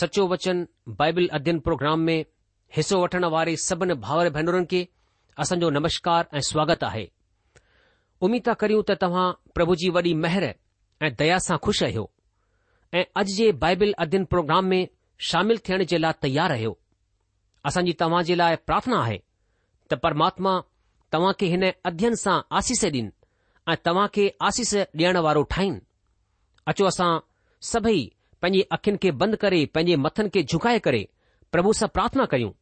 सचो वचन बाइबल अध्ययन प्रोग्राम में हिसो वठण वारे सभिनी भाउर भेनरुनि खे असांजो नमस्कार ऐं स्वागत आहे उमीद था करियूं त तव्हां प्रभु जी वॾी मेहर ऐं दया सां खु़शि आहियो ऐं अॼु जे बाइबिल अध्यन प्रोग्राम में शामिल थियण जे लाइ तयारु रहियो असांजी तव्हां जे लाइ प्रार्थना आहे त परमात्मा तव्हां खे हिन अध्ययन सां आसीस ॾीन ऐं तव्हां खे आसीस ॾियणु वारो ठाहिनि अचो असां सभई पंहिंजी अखियुनि खे बंदि करे पंहिंजे मथनि खे झुकाए करे प्रभु सां प्रार्थना कयूं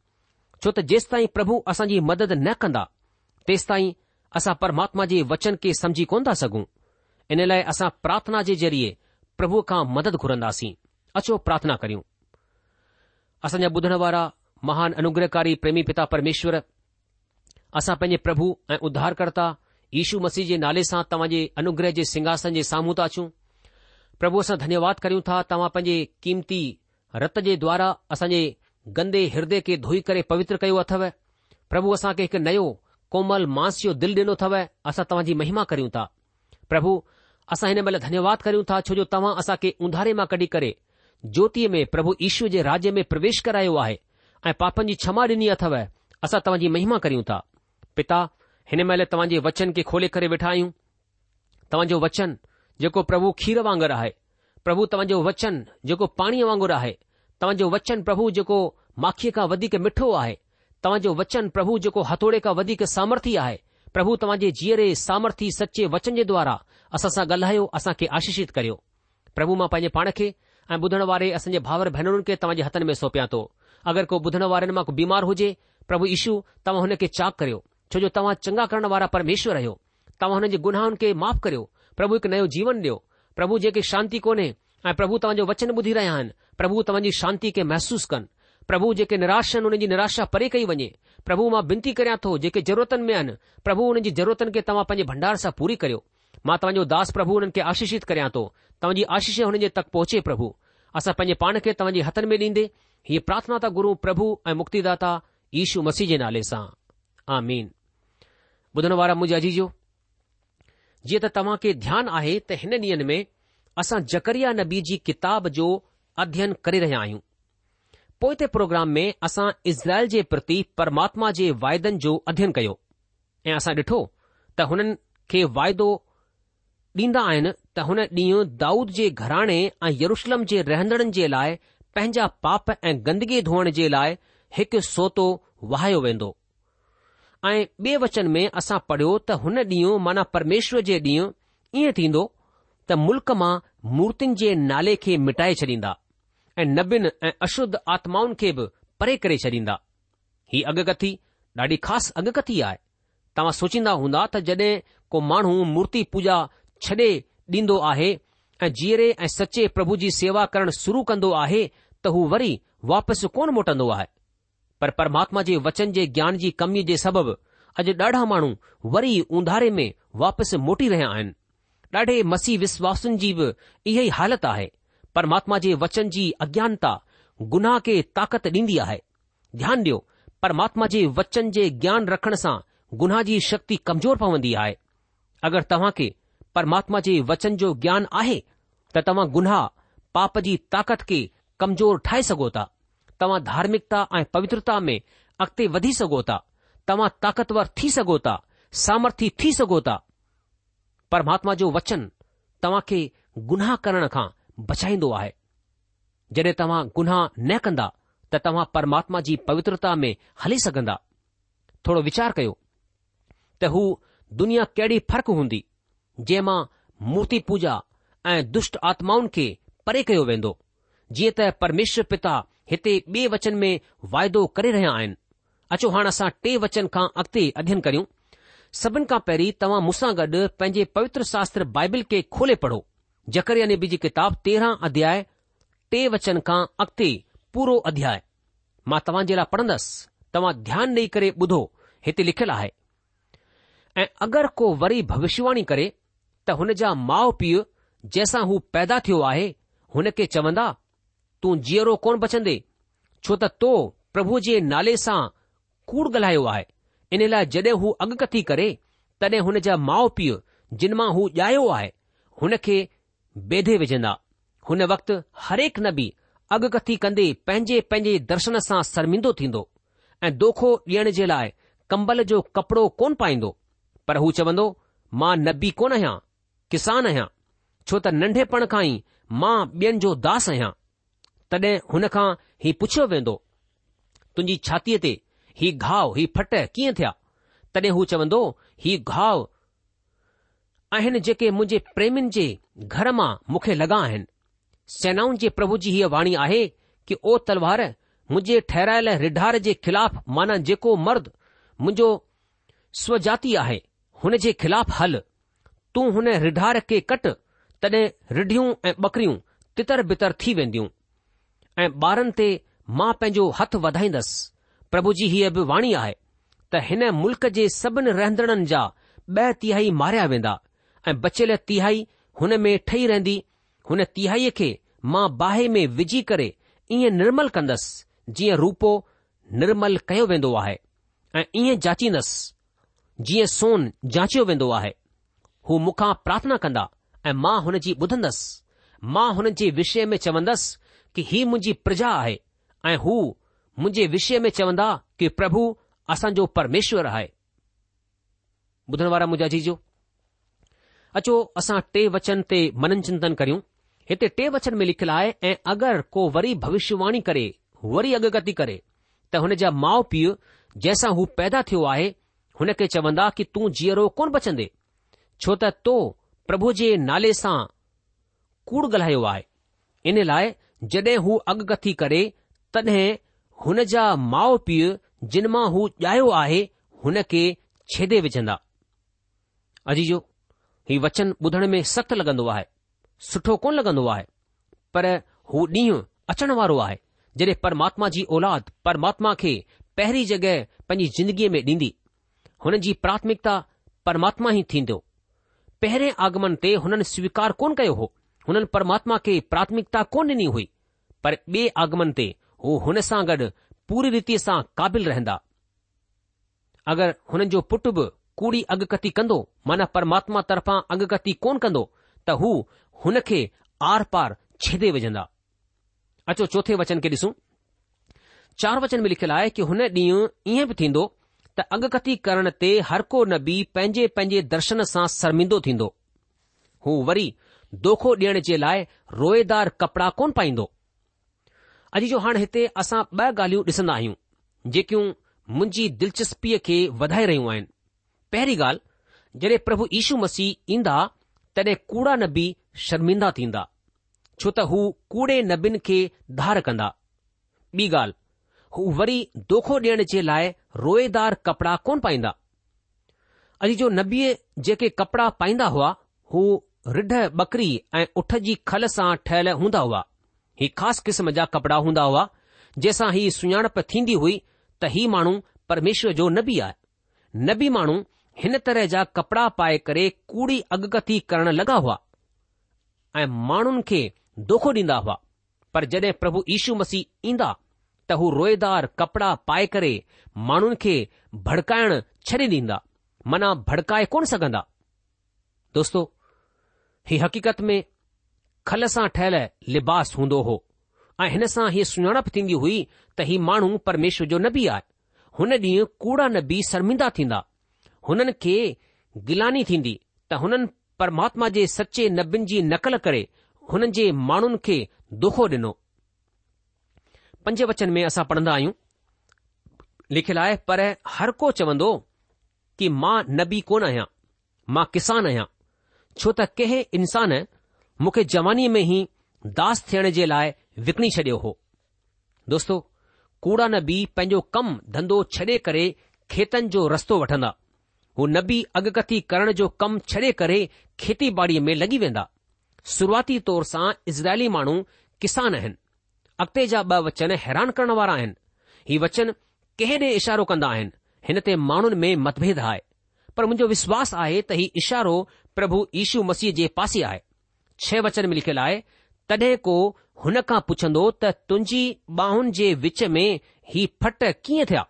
छो त जेसि ताईं प्रभु असांजी मदद न कंदा तेसि ताईं असां परमात्मा जे वचन खे समझी कोन था सघूं इन लाइ असां प्रार्थना जे ज़रिए प्रभु खां मदद घुरंदासीं अचो प्रार्थना करियूं असांजा ॿुधण वारा महान अनुग्रहकारी प्रेमी पिता परमेश्वर असां पंहिंजे प्रभु ऐं उद्धारकर्ता यीशू मसीह जे नाले सां तव्हांजे अनुग्रह जे सिंघासन जे साम्हूं था अचूं प्रभु असां धन्यवाद करियूं था तव्हां पंहिंजे क़ीमती रत जे द्वारा असांजे गंदे हृदय खे धोई करे पवित्र कयो अथव प्रभु असांखे हिकु नयो कोमल मांस जो दिलि ॾिनो अथव असां तव्हांजी महिमा करियूं था प्रभु असां हिन महिल धन्यवाद करियूं था जो तव्हां असां खे उंधारे मां कढी करे ज्योतिअ में प्रभु ईश्वर जे राज्य में प्रवेश करायो आहे ऐं पापनि जी क्षमा ॾिनी अथव असां तव्हांजी महिमा करियूं था पिता हिन महिल तव्हां वचन खे खोले करे वेठा आहियूं तव्हांजो वचन जेको प्रभु खीर वांगुरु आहे प्रभु तव्हांजो वचन जेको पाणीअ वांगुरु आहे तव्हांजो वचन प्रभु जेको माखीअ खां वधीक मिठो आहे तव्हांजो वचन प्रभु जेको हथोड़े खां वधीक सामर्थी आहे प्रभु तव्हांजे जीअरे सामर्थी सचे वचन जे द्वारा असां सां ॻाल्हायो असां खे आशीषित करियो प्रभु मां पंहिंजे पाण खे ऐं ॿुधण वारे असांजे भाउर भेनरुनि खे तव्हांजे हथनि में सौपया थो अगरि को ॿुधण वारनि मां को बीमार हुजे प्रभु ईशू तव्हां हुन खे चाक करियो छो जो तव्हां चङा करण वारा परमेश्वर आहियो तव्हां हुननि जे गुनाहनि खे माफ़ करियो પ્રભુ કને જીવન ને પ્રભુ જે કે શાંતિ કોને આ પ્રભુ તમજો વચન બુધી રહ્યા હે પ્રભુ તમજી શાંતિ કે મહેસૂસ કર પ્રભુ જે કે નિરાશા ને નિરાશા પરે કઈ વજે પ્રભુ માં બિંતી કરયા તો જે કે જરૂરત મેન પ્રભુ ઓનજી જરૂરત ને તમ પંજે ભંડાર સા પૂરી કર્યો માં તમજો દાસ પ્રભુ ઓનકે આશીષિત કરયા તો તમજી આશીષ ઓનજે તક પોચે પ્રભુ આસા પંજે પાણ કે તમજી હથન મે દીંદે યે પ્રાર્થના તા ગુરુ પ્રભુ એ મુક્તિદાતા ઈશુ મસીજે નાલે સા આમીન બુધનવારા મુજે અજીજો जीअं त तव्हां खे ध्यानु आहे त हिन ॾींहनि में असां जकरिया नबी जी किताब जो अध्ययन करे रहिया आहियूं पोइ ते प्रोग्राम में असां इज़राइल जे प्रति परमात्मा जे वाइदनि जो अध्ययन कयो ऐं असां ॾिठो त हुननि खे वाइदो ॾींदा आहिनि त हुन ॾींहुं दाऊद जे घराणे ऐं यरुशलम जे रहंदड़नि जे लाइ पंहिंजा पाप ऐं गंदगी धोअण जे लाइ हिकु सोतो वहायो वेंदो ऐं ॿिए वचन में असां पढ़ियो त हुन ॾींहुं माना परमेश्वर जे ॾींहुं ईअं थींदो त मुल्क मां मूर्तियुनि जे नाले खे मिटाए छॾींदा ऐं नबिन ऐं अशुद्ध आत्माउनि खे बि परे करे छॾींदा ही अगकथी ॾाढी ख़ासि अगकथी आहे तव्हां सोचींदा हूंदा त जॾहिं को माण्हू मूर्ति पूजा छॾे ॾींदो आहे ऐं जीअरे ऐं सचे प्रभु जी सेवा करणु शुरू कंदो आहे त हू वरी वापसि कोन मोटंदो आहे पर परमात्मा जे वचन जे ज्ञान जी कमी जे सबबि अॼु ॾाढा माण्हू वरी ऊंधारे में वापसि मोटी रहिया आहिनि ॾाढे मसीह विश्वासनि जी बि इहा ई हालति आहे परमात्मा जे वचन जी अज्ञानता गुनाह खे ताक़त ॾींदी आहे ध्यानु ॾियो परमात्मा जे वचन जे ज्ञान रखण सां गुनाह जी शक्ति कमजोर पवंदी आहे अगरि तव्हां खे परमात्मा जे वचन जो ज्ञान आहे त तव्हां गुनाह पाप जी ताक़त खे कमज़ोर ठाहे सघो था तव्हां धार्मिकता ऐं पवित्रता में अॻिते वधी सघो था तव्हां ताकतवर थी सघो था सामर्थ्य थी सघो था परमात्मा जो वचन तव्हां खे गुनाह करण खां बचाईंदो आहे जॾहिं तव्हां गुनाह न कंदा त तव्हां परमात्मा जी पवित्रता में हली सघंदा थोरो विचार कयो त हू दुनिया कहिड़ी फ़र्कु हूंदी जंहिंमां मूर्ति पूजा ऐं दुष्ट आत्माउनि खे परे कयो वेंदो जीअं त परमेश्वर पिता हिते ॿे वचन में वायदो करे रहिया आहिनि अचो हाणे असां टे वचन खां अॻिते अध्यन करियूं सभिनि खां पहिरीं तव्हां मुसां गॾु पंहिंजे पवित्र शास्त्र बाइबिल के खोले पढ़ो जकरयानी ॿी जी किताब तेरहां अध्याय टे वचन खां अॻिते पूरो अध्याय मां तव्हां जे लाइ पढ़ंदसि तव्हां ध्यानु ॾेई करे ॿुधो हिते लिखियलु आहे ऐं अगरि को वरी भविष्यवाणी करे त हुन जा माउ पीउ जैसा हू पैदा थियो आहे हुन खे चवंदा तूं जीअरो कोन बचंदे छो त तो प्रभु जे नाले सां कूड़ ॻाल्हायो आहे इन लाइ जड॒हिं अॻकथी करे तॾहिं हुन जा माउ पीउ जिन मां हू ॼायो आहे हुन खे बेदे विझंदा हुन वक़्तु हरेक नबी अॻकथी कंदे पंहिंजे पंहिंजे दर्शन सां शर्मिंदो थींदो ऐं दोखो ॾियण जे लाइ कम्बल जो कपड़ो कोन पाईंदो पर हू चवंदो मां नबी कोन आहियां किसान आहियां छो त नंढेपण खां ई मां ॿियनि जो दास आहियां तॾहिं हुन खां ही पुछियो वेंदो तुंहिंजी छातीअ ते ही घाव ही फट कीअं थिया तॾहिं हू चवंदो ही घाव आहिनि जेके मुंहिंजे प्रेमियुनि जे घर मां मूंखे लॻा आहिनि सेनाउनि जे प्रभु जी हीअ वाणी आहे कि ओ तलवार मुंहिंजे ठहिरायल रिढार जे खिलाफ़ माना जेको मर्द मुंहिंजो स्वजाति आहे हुन जे खिलाफ़ हल तूं हुन रिढार खे कट तॾहिं रिढियूं ऐं बकरियूं तितर बितर थी वेंदियूं ऐं ॿारनि ते मां पंहिंजो हथ वधाईंदसि प्रभु जी हीअ बि वाणी आहे त हिन मुल्क़ जे सभिनि रहंदड़नि जा ॿ तिहाई मारिया वेंदा ऐं बचियल तिहाई हुन में ठही रहंदी हुन तिहाईअ खे मां बाहि में विझी करे ईअं निर्मल कंदसि जीअं रूपो निर्मल कयो वेंदो आहे ऐं ईअं जाचींदसि जीअं सोन जाचियो वेंदो आहे हू मूंखां प्रार्थना कंदा ऐं मां हुन जी ॿुधंदसि मां हुन जे विषय में चवंदसि कि ही मुंहिंजी प्रजा आहे ऐं हू मुंहिंजे विषय में चवंदा कि प्रभु असांजो परमेश्वर आहे ॿुधण वारा मुंहिंजा जीजो अचो असां टे वचन ते मनन चिंतन करियूं हिते टे वचन में लिखियलु आहे ऐं अगरि को वरी भविष्यवाणी करे वरी अगकती करे त हुन जा माउ पीउ जंहिंसां हू पैदा थियो आहे हुन खे चवंदा कि तूं जीअरो कोन बचंदे छो त तो प्रभु जे नाले सां कूड़ ॻाल्हायो आहे इन लाइ जॾहिं हू अॻकथी करे तॾहिं हुन जा माउ पीउ जिन मां हू ॼायो आहे हुन खे छेदे विझंदा अजीजो हीउ वचन ॿुधण में सख़्तु लॻंदो आहे सुठो कोन लॻंदो आहे पर हू ॾींहुं अचण वारो आहे जॾहिं परमात्मा जी औलाद परमात्मा खे पहिरीं जॻहि पंहिंजी ज़िंदगीअ में ॾींदी हुन जी प्राथमिकता परमात्मा ई थींदो पहिरें आगमन ते हुननि स्वीकार कोन कयो हो हुननि परमात्मा खे प्राथमिकता कोन ॾिनी हुई पर ॿिए आगमन ते हू हुन सां गॾु पूरी रीति सां काबिल रहंदा अगरि हुननि जो पुटु बि कूड़ी अगकथी कंदो माना परमात्मा तरफां अगकती कोन कंदो त हू हुन खे आर पार छेदे विझंदा अचो चोथे वचन खे ॾिसु चार वचन में लिखियलु आहे कि हुन डींहुं ईअं बि थींदो त अॻकती करण ते हर को नबी पंहिंजे पंहिंजे दर्शन सां शर्मिंदो थींदो हू वरी दोखो ॾियण जे लाइ रोएदार कपड़ा कोन पाईंदो अॼु जो हाणे हिते असां ॿ ॻाल्हियूं ॾिसंदा आहियूं जेकियूं मुंहिंजी दिलचस्पीअ खे वधाए रहियूं आहिनि पहिरीं ॻाल्हि जॾहिं प्रभु यीशू मसीह ईंदा तॾहिं कूड़ा नबी शर्मिंदा थींदा छो त हू कूड़े नबीन खे धार कंदा ॿी ॻाल्हि हू वरी दोखो ॾियण जे लाइ रोएदार कपड़ा कोन पाईंदा अॼु जो नबीअ जेके कपड़ा पाईंदा हुआ हू रिढ बकरी ऐं उठ जी खल सां ठहियल हूंदा हुआ ही ख़ासि क़िस्म जा कपड़ा हूंदा हुआ जंहिंसां ही सुञाणप थींदी हुई त ही माण्हू परमेश्वर जो नबी आहे नबी माण्हू हिन तरह जा कपड़ा पाए करे कूड़ी अगकती करण लॻा हुआ ऐं माण्हुनि खे दोखो ॾींदा हुआ पर जॾहिं प्रभु यीशू मसीह ईंदा त हू रोएदार कपड़ा पाए करे माण्हुनि खे भड़काइण छॾे ॾींदा माना भड़काए कोन सघंदा दोस्तो ही हक़ीक़त में खल सां ठहियल लिबास हूंदो हो ऐं हिन सां हीअ सुञाणप थींदी हुई त हीउ माण्हू परमेश्वर जो नबी आहे हुन ॾींहुं कूड़ा नबी शर्मिंदा थींदा हुननि खे गिलानी थींदी त हुननि परमात्मा जे सचे नबियुनि जी नकल करे हुननि जे माण्हुनि खे दोखो ॾिनो पंज वचन में असां पढ़ंदा आहियूं लिखियलु आहे पर हर को चवंदो कि मां नबी कोन आहियां मां किसान आहियां छो त कंहिं इंसान मूंखे जवानीअ में ई दास थियण जे लाइ विकणी छडि॒यो हो दोस्तो कूड़ा नबी पंहिंजो कमु धंधो छॾे करे खेतनि जो रस्तो वठंदा हू नबी अॻकथी करण जो कमु छॾे करे खेती बाड़ीअ में लॻी वेंदा शुरूआती तौर सां इज़राइली माण्हू किसान आहिनि अॻिते जा ब॒ वचन हैरान करण वारा आहिनि हीउ वचन कह ॾे इशारो कंदा आहिनि हिन ते माण्हुनि में मतभेद आहे पर मुंहिंजो विश्वास आहे त हीउ इशारो प्रभु यीशू मसीह जे पासे आहे छह वचन में लिखियलु आहे तॾहिं को हुन खां पुछंदो त तुंहिंजी बाहुनि जे विच में ही फट कीअं थिया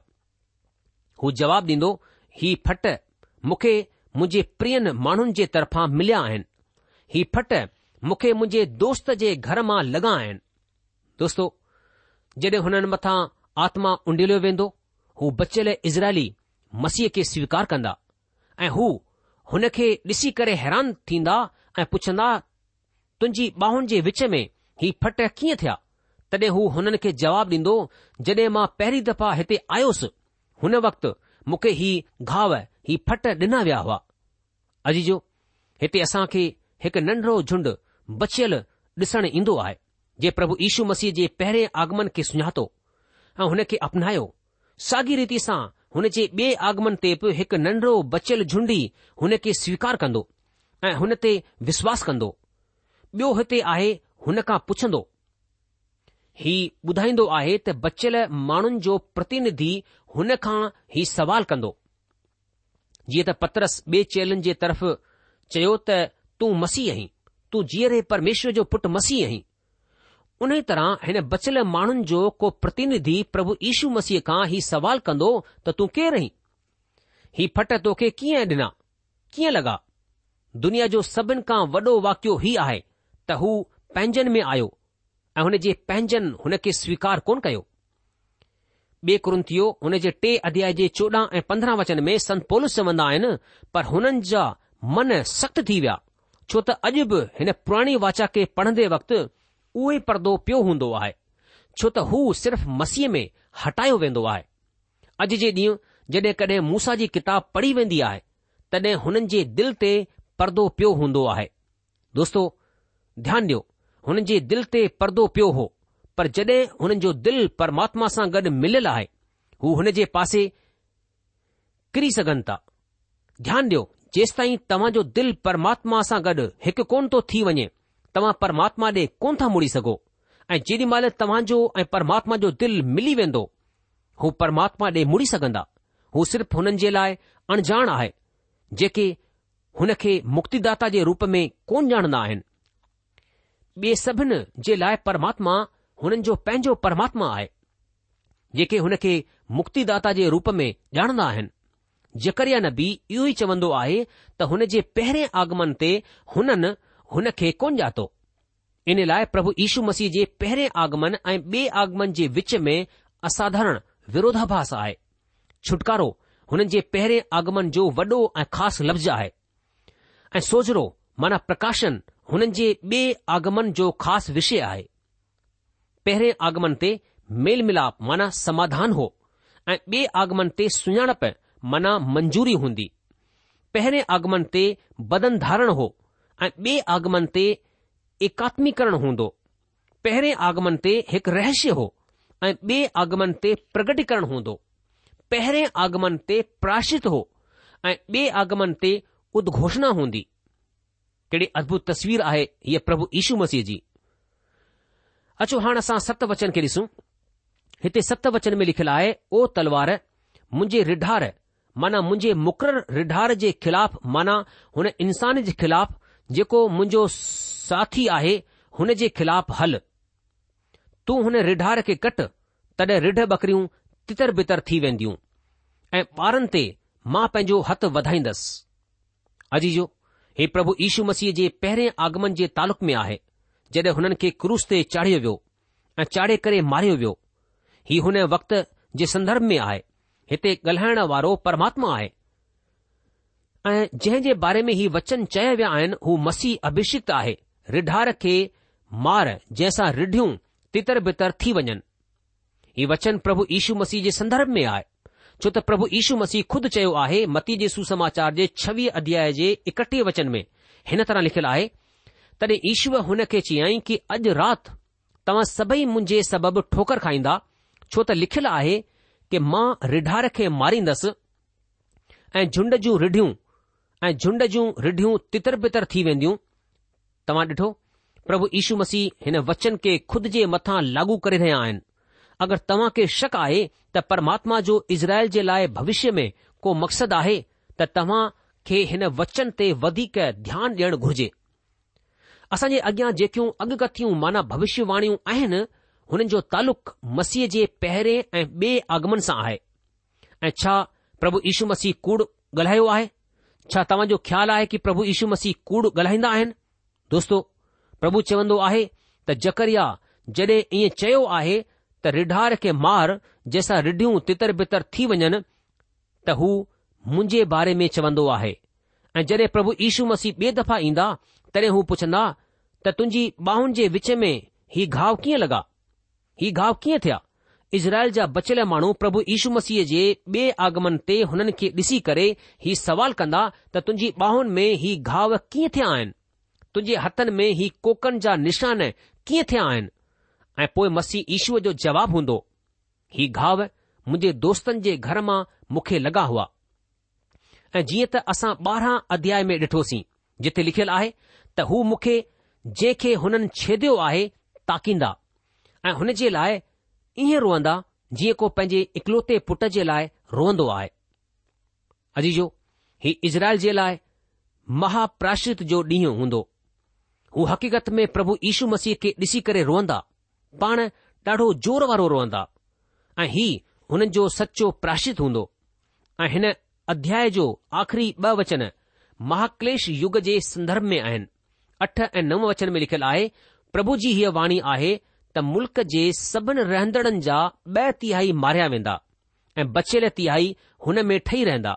हू जवाब ॾींदो ही फट मूंखे मुंहिंजे प्रियनि माण्हुनि जे तरफां मिलिया आहिनि ही फट मूंखे मुंहिंजे दोस्त जे घर मां लॻा आहिनि दोस्तो जॾहिं हुननि मथां आत्मा उंडिलियो वेंदो हू बचियल इज़राइली मसीह खे स्वीकार कंदा ऐं हू हुन खे ॾिसी करे हैरान थींदा ऐं पुछंदा तुंहिंजी बाहुनि जे विच में ही फट कीअं थिया तॾहिं हू हुननि खे जवाबु ॾींदो जॾहिं मां पहिरीं दफ़ा हिते आयोसि हुन वक़्तु मूंखे ही घाव ही फट ॾिना विया हुआ अॼ जो हिते असां खे हिकु नंढड़ो झुंड बचियल ॾिसण ईंदो आहे जे प्रभु यीशू मसीह जे पहिरें आगमन खे सुञातो ऐं हुन खे अपनायो साॻी रीति सां हुन जे ॿिए आगमन ते बि हिकु नंढो बचियल झुंडी हुन खे स्वीकार कंदो ऐं हुन ते विश्वास कंदो ॿियो हिते आहे हुन खां पुछंदो ही ॿुधाईंदो आहे त बचियल माण्हुनि जो प्रतिनिधि हुन खां ही सवाल कंदो जीअं त पत्रस ॿिए चेलनि जे तरफ़ चयो त तूं मसीह आहीं तूं जीअरे परमेश्वर जो पुटु मसीह आहीं उनी तरह هن بچل مانن جو کو প্রতিনিধি প্রভু ઈસુ મસીહ કા હી સવાલ કંદો તો તું કે રહી હી ફટ તો કે કિયા દના કિયા લગા દુનિયા જો સબન કા વડો વાક્યો હી આહે તહુ પંજન મે આયો અ હને જે પંજન હને કે સ્વીકાર કોન કયો બે કરુન્થિયો ઉને જે ટે અધ્યાય 14 એ 15 વચન મે સંત પોલસ સવંદા આય ને પર હનન જા મન સખત થી વ્યા છો તા અજબ હને પ્રાણી વાચા કે પઢ દે વક્ત उहो परदो पियो हूंदो आहे छो त हू सिर्फ़ मसीह में हटायो वेंदो आहे अॼु जे ॾींहुं जड॒ कड॒हिं मूसा जी किताब पढ़ी वेंदी आहे तॾहिं हुननि जे दिल ते परदो पियो हूंदो आहे दोस्तो ध्यानु ॾियो हुननि जे दिल ते परदो पियो हो पर जड॒हिं हुननि जो दिल परमात्मा सां गॾु मिलियल आहे हू हुन जे पासे किरी सघनि था ध्यानु ॾियो जेसि ताईं तव्हांजो दिल परमात्मा सां गॾु हिकु कोन थो थी वञे तव्हां परमात्मा ॾे कोन था मुड़ी सघो ऐं जेॾी महिल तव्हांजो ऐं परमात्मा जो दिल मिली वेंदो हू परमात्मा ॾे मुड़ी सघंदा हू सिर्फ़ हुननि जे लाइ अणजाण आहे जेके हुन खे मुक्तिदाता जे रूप में कोन ॼाणंदा आहिनि ॿिए सभिनि जे लाइ परमात्मा हुननि जो पंहिंजो परमात्मा आहे जेके हुन खे मुक्तिदाता जे रूप में ॼाणंदा आहिनि जकरिया नबी इहो ई चवंदो आहे त हुन जे पहिरें आगमन ते हुननि हुन खे कोनि ॼातो इन लाइ प्रभु यीशु मसीह जे पहिरें आगमन ऐं बे आगमन जे विच में असाधारण विरोधाभास आहे छुटकारो हुननि जे पहिरें आगमन जो वॾो ऐं ख़ासि लफ़्ज़ु आहे ऐं सोजिरो माना प्रकाशन हुननि जे बे आगमन जो ख़ासि विषय आहे पहिरें आगमन ते मेल मिलाप माना समाधान हो ऐं ॿिए आगमन ते सुञाणप माना मंजूरी हूंदी पहिरें आगमन ते बदन धारण हो ऐं ॿिए आगमन ते एकात्मीकरण हूंदो पहिरें आगमन ते हिकु रहस्य हो ऐं ॿिए आगमन ते प्रगटीकरण हूंदो पहिरें आगमन ते प्राशित हो ऐं ॿिए आगमन ते उद्घोषणा हूंदी कहिड़ी अद्भुत तस्वीर आहे हीअ प्रभु यीशू मसीह जी अचो हाणे असां सत वचन खे ॾिसूं हिते सत वचन में लिखियलु आहे ओ तलवार मुंहिंजे रिढार माना मुंहिंजे मुक़ररु रिढार जे ख़िलाफ़ माना हुन इंसान जे ख़िलाफ़ जेको मुंहिंजो साथी आहे हुन जे ख़िलाफ़ हल तूं हुन रिढार खे कट तॾहिं रिढ बकरियूं तितर बितर थी वेंदियूं ऐं ॿारनि ते मां पंहिंजो हथु वधाईंदसि अजीजो हे प्रभु यीशू मसीह जे पहिरें आगमन जे तालुक़ में आहे जॾहिं हुननि खे क्रूस ते चाढ़ियो वियो ऐं चाढ़े करे मारियो वियो हीउ हुन वक़्त जे संदर्भ में आहे हिते ॻाल्हाइण वारो परमात्मा आहे ऐं जंहिं जे बारे में ही वचन चया विया आहिनि हू मसीह अभिषिक्त आहे रिढार खे मार जंहिंसां रिढ़ियूं तितर बितर थी वञनि ही वचन प्रभु यीशू मसीह जे संदर्भ में आहे छो त प्रभु यीशू मसीह खुदि चयो आहे मती जे सुसमाचार जे छवीह अध्याय जे इकटीह वचन में हिन तरह लिखियलु आहे तॾहिं ईश्व हुन खे चयाईं कि अॼु राति तव्हां सभई मुंहिंजे सबबि ठोकर खाईंदा छो त लिखियलु आहे कि मां रिढार खे मारींदसि ऐं झुंड जूं रिढ़ियूं ऐं झुंड जूं रिढियूं तितर बितर थी वेंदियूं तव्हां ॾिठो प्रभु यीशू मसीह हिन वचन खे खुद जे मथां लागू करे रहिया आहिनि अगरि तव्हां खे शक आहे त परमात्मा जो इज़राइल जे लाइ भविष्य में को मक़सदु आहे त तव्हां खे हिन वचन ते वधीक ध्यानु ॾियणु घुर्जे असां जे अॻियां जेकियूं अॻकथियूं माना भविष्यवाणियूं आहिनि हुननि जो तालुक़ मसीह जे पहिरें ऐं ॿिए आगमन सां आहे ऐं छा प्रभु यीशू मसीह कूड़ ॻाल्हायो आहे छा तव्हांजो ख़्यालु आहे की प्रभु यीशू मसीह कूड़ ॻाल्हाईंदा आहिनि दोस्तो प्रभु चवंदो आहे त जकरिया जॾहिं ईअं चयो आहे त रिढार खे मार जंहिंसां रिढियूं तितर बितर थी वञनि त हू मुंहिंजे बारे में चवंदो आहे ऐं जॾहिं प्रभु यीशू मसीह ॿिए दफ़ा ईंदा तॾहिं हू पुछंदा त तुंहिंजी ॿाहुनि जे विच में हीउ घाव कीअं लॻा हीउ घाव कीअं थिया इज़राइल जा बचियल माण्हू प्रभु यीशू मसीह जे ॿिए आगमन ते हुननि खे ॾिसी करे ही सवाल कंदा त तुंहिंजी बाहुनि में ही घाव कीअं थिया आहिनि तुंहिंजे हथनि में ही कोकनि जा निशान कीअं थिया आहिनि ऐं पोइ मसीह ईशूअ जो जवाबु हूंदो ही घाव मुंहिंजे दोस्तनि जे घर मां मूंखे लॻा हुआ ऐं जीअं त असां ॿारहं अध्याय में ॾिठोसीं जिथे लिखियलु आहे त हू मूंखे जंहिंखे हुननि छेदियो आहे ताकींदा ऐं हुन जे लाइ ईअं रोअंदा जीअं को पंहिंजे इकलौते पुट जे लाइ रोअंदो आहे अजीजो ही इज़राइल जे लाइ महाप्राशित जो ॾींहुं हूंदो हू हक़ीक़त में प्रभु यीशू मसीह खे ॾिसी करे रोअंदा पाण ॾाढो ज़ोर वारो रोअंदा ऐं ही हुननि जो सचो प्राशित हूंदो ऐं हिन अध्याय जो आख़िरी ॿ वचन महाक्लेश युग जे संदर्भ में आहिनि अठ ऐं नव वचन में लिखियलु आहे प्रभु जी हीअ वाणी आहे त मुल् जे सभिन रहंदड़ जा ॿिई मारिया वेंदा ऐं बचियल तिहााई हुन में ठही रहंदा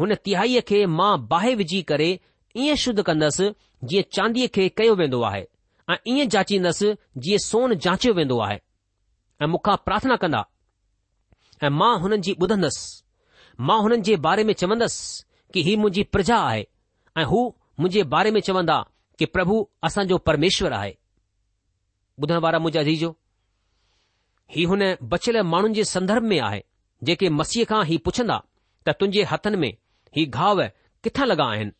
हुन तिहाईअ खे मां बाहि विझी करे ईअं शुद्ध कंदसि जीअं चांदीअ खे कयो वेंदो आहे ऐं ईअं जाचींदसि जीअं सोन जांचियो वेंदो आहे ऐ मुखा प्रार्थना कंदा ऐं मां हुननि जी ॿुधंदसि मां हुननि जे बारे में चवंदसि कि ही मुंहिंजी प्रजा आहे ऐं हू मुंहिंजे बारे में चवंदा कि प्रभु असांजो परमेश्वर आहे ॿुधण वारा मुंहिंजा अजीजो हीउ हुन बचियल माण्हुनि जे संदर्भ में आहे जेके मसीह खां ही पुछंदा त तुंहिंजे हथनि में ही घाव किथां लॻा आहिनि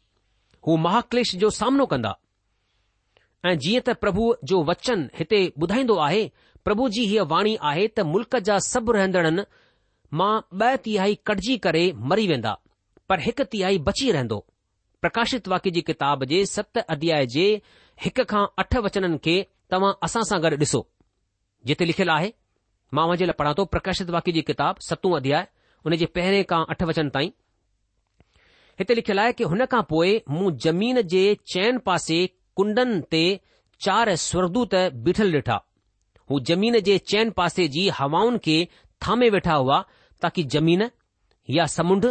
हू महाक्लेश जो सामनो कंदा ऐं जीअं त प्रभु जो वचन हिते ॿुधाईंदो आहे प्रभु जी हीअ वाणी आहे त मुल्क जा सभु रहंदड़नि मां ॿ तिहाई कटिजी करे मरी वेंदा पर हिकु तिहाई बची रहंदो प्रकाशित वाक्य जी किताब जे सत अध्याय जे हिक खां अठ वचननि खे तव्हां असां सां गॾु ॾिसो जिते लिखियलु आहे मां उन जे लाइ पढ़ा थो प्रकाशित वाक्य जी किताब सतो अध्याय हुन जे पहिरें खां अठ वचन ताईं हिते लिखियलु आहे कि हुन खां पोएं मूं जमीन जे चैन पासे कुंडन ते चार स्वरदूत बीठल ॾिठा हू जमीन जे चैन पासे जी हवाउनि खे थामे वेठा हुआ ताकी जमीन या समुंड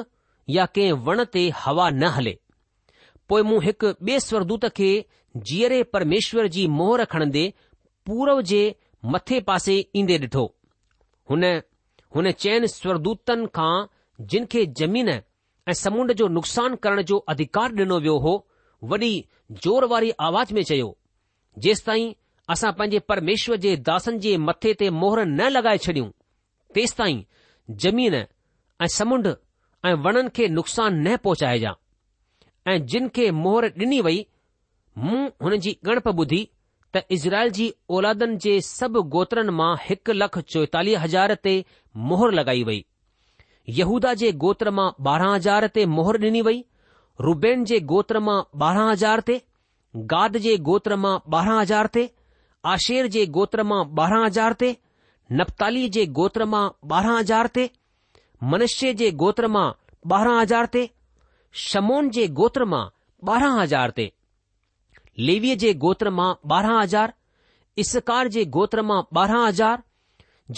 या कंहिं वण ते हवा न हले पोएं मूं हिकु खे जीअरे परमेश्वर जी मोहर खणंदे पूरव जे मथे पासे ईंदे ॾिठो हुन हुन हुन चैन स्वरदूतनि खां जिन खे जमीन ऐं समुंड जो नुक़सान करण जो अधिकार ॾिनो वियो हो वॾी ज़ोर वारी आवाज़ में चयो जेसि ताईं असां पंहिंजे परमेश्वर जे दासनि जे मथे ते मोहर न लॻाए छॾियूं तेसि ताईं जमीन ऐं समुंड ऐं वणनि खे नुक़सान न पहुचाइजां ऐं जिन खे मोहर ॾिनी वई मूं हुन जी गणप ॿुधी त इज़राइल जी ओलादनि जे सब गोनि मां हिकु लखु चोएतालीह हज़ार ते मोहर लॻाई वई यहूदा जे गोत्र मां ॿारहां हज़ार ते मोहर डि॒नी वई रुबेन जे गोत्र मां ॿारहां हज़ार ते गाद जे गोत्र मां ॿारहां हज़ार ते आशेर जे गोत्र मां ॿारहां हज़ार ते नपताली जे गोत्र मां ॿारहां हज़ार ते मनुष्य जे गोत्र मां ॿारहां हज़ार ते शमोन जे गोत्र मां हज़ार ते लेवीअ जे गोत्र मां ॿारहं हज़ार इसकार जे गोत्र मां ॿारहं हज़ार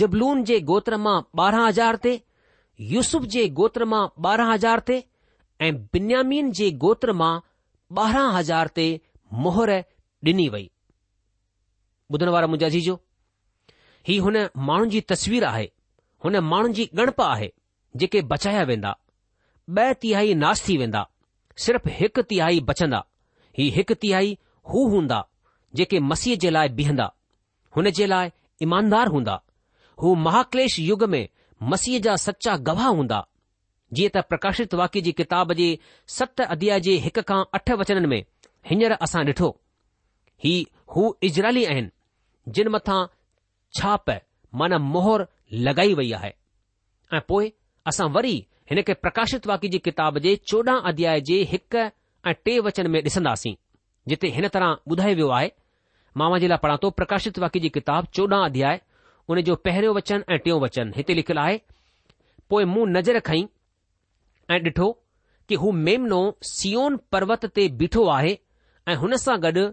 जबलून जे गोत्र मां ॿारहं हज़ार ते यूसुफ जे गोत्र मां ॿारहं हज़ार ते ऐं बिन्यामीन जे गोत्र मां ॿारहं हज़ार ते मोहर ॾिनी वई ॿुधण वारा मुंहिंजा जीजो ही हुन माण्हुनि जी तस्वीर आहे हुन माण्हुनि जी गणप आहे जेके बचाया वेंदा ॿ तिहाई नाश थी वेंदा सिर्फ़ हिकु तिहाई बचंदा ही हिकु तिहाई हू हूंदा जेके मसीह जे लाइ बिहंदा हुन जे लाइ ईमानदार हूंदा हू महाक्लेश युग में मसीह जा सचा गवाह हूंदा जीअं त प्रकाशित वाक्य जी किताब जे सत अध्याय जे हिक खां अठ वचननि में हींअर असां ॾिठो ही हू इजराली आहिनि जिन मथां छाप माना मोहर लॻाई वई आहे ऐं पोए असां वरी हिन खे प्रकाशित वाक्य जी किताब जे चोॾहं अध्याय जे हिक ऐं टे वचन में ॾिसंदासीं जिते हिन तरह ॿुधायो वियो आहे मामा जे लाइ पढ़ा थो प्रकाशित वाक्य जी किताब चोॾहं अध्याय उन जो पहिरियों वचन ऐं टियों वचन हिते लिखियलु आहे पोइ मूं नज़र खईं ऐं ॾिठो कि हू मेमनो सीओन पर्वत ते बीठो आहे ऐं हुन सां गॾु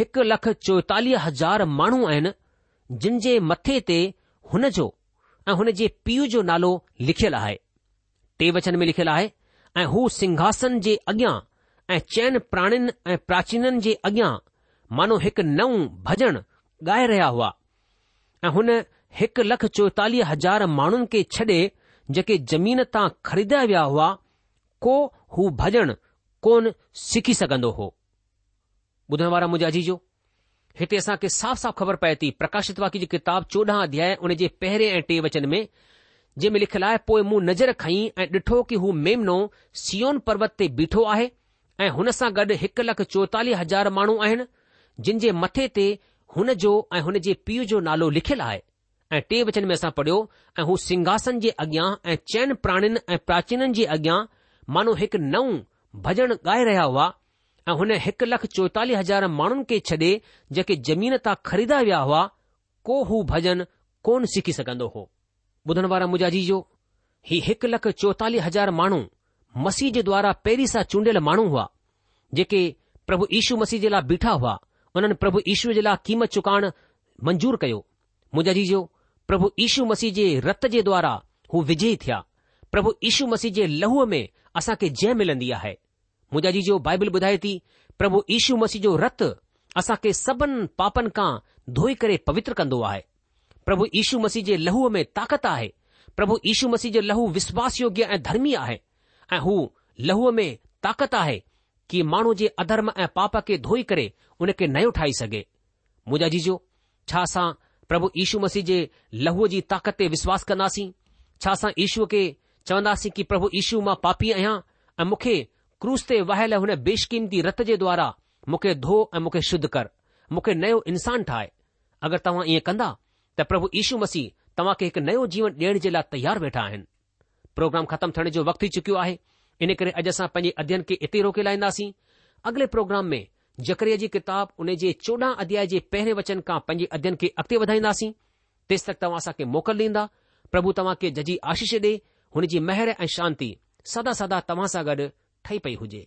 हिकु लख चोएतालीह हज़ार माण्हू आहिनि जिन जे मथे ते हुन जो ऐं हुन जे पीउ जो नालो लिखियलु आहे टे वचन में लिखियलु आहे ऐं हू सिंघासन जे अॻियां ऐं चयन प्राणिन ऐं प्राचीननि जे अॻियां मानो हिकु नओं भॼन ॻाए रहिया हुआ ऐं हुन हिकु लख चोएतालीह हज़ार माण्हुनि खे छॾे जेके जमीन तां ख़रीदिया विया हुआ को हू भॼन कोन सिखी सघंदो हो ॿुधण वारा मुंहिंजा हिते असांखे साफ़ साफ़ ख़बर पए थी प्रकाशित वाकी जी किताब चोॾहं अध्याय उन जे पहिरें ऐं टे वचन में जंहिंमें लिखियलु आहे पोइ मूं नज़र खईं ऐं ॾिठो कि हू मेमनो सियोन पर्वत ते बीठो आहे ऐं हुन सां गॾु हिकु लख चोएतालीह हज़ार माण्हू आहिनि जिन जे मथे ते हुन जो ऐं हुन जे पीउ जो नालो लिखियलु आहे ऐं टे वचन में असां पढ़ियो ऐं हू सिंघासन जे अॻियां ऐं चयन प्राणिन ऐं प्राचीननि जे अॻियां माण्हू हिकु नओं भॼन ॻाए रहिया हुआ ऐं हुन हिकु लख चोएतालीह हज़ार माण्हुनि खे छॾे जेके जमीन तां खरीदा विया हुआ को हू भॼन कोन सिखी सघंदो हो ॿुधण वारा मुजाजी जो हीउ हिकु लख चोएतालीह हज़ार माण्हू मसीह जे द्वारा पहिरीं सां चूंडियल माण्हू हुआ जेके प्रभु यीशू मसीह जे लाइ बीठा हुआ उन्हनि प्रभु ईशू जे लाइ क़ीमत चुकाइण मंजूर कयो मुंजा जी प्रभु इशू मसीह जे रत जे द्वारा हू विजयी थिया प्रभु यीशू मसीह जे लहूअ में असांखे जय मिलंदी आहे मूंजा जी जो ॿुधाए थी प्रभु यीशू मसीह जो रत असांखे सभिनि पापनि खां धोई करे पवित्र कंदो आहे प्रभु यीशू मसीह जे लहू में ताक़त आहे प्रभु यीशू मसीह जे लहू विस्वास योग्य ऐं धर्मीय आहे ऐं हू लहूअ में ताक़त आहे कि माण्हू जे अधर्म ऐं पाप खे धोई करे उन खे नयो ठाहे सघे मुंहिंजा जीजो छा असां प्रभु यीशू मसीह जे लहूअ जी ताक़त ते विश्वास कंदासीं छा असां यीशूअ खे चवंदासीं कि प्रभु यीशू मां पापी आहियां ऐं मूंखे क्रूस ते वहियल हुन बेशकीमती रत जे द्वारा मूंखे धो ऐं मूंखे शुद्ध कर मूंखे नयो इंसान ठाहे अगरि तव्हां ईअं कंदा त प्रभु यीशू मसीह तव्हां खे हिकु नयो जीवन ॾियण जे लाइ तयारु वेठा आहिनि प्रोग्राम ख़तमु थियण जो वक़्तु थी चुकियो आहे इन करे अॼु असां पंजे अध्यन खे हिते रोके लाहींदासीं अॻिले प्रोग्राम में जकरे जी किताब उन जे चोॾहं अध्याय जे पहिरें वचन खां पंजे अध्ययन खे अॻिते वधाईंदासीं तेसि तक तव्हां असांखे मोकल ॾींदा प्रभु तव्हां खे जजी आशीष डे हुनजी महिरबानी ऐं शांती सदा सदा तव्हां सां गॾु ठही पई हुजे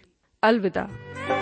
अलविदा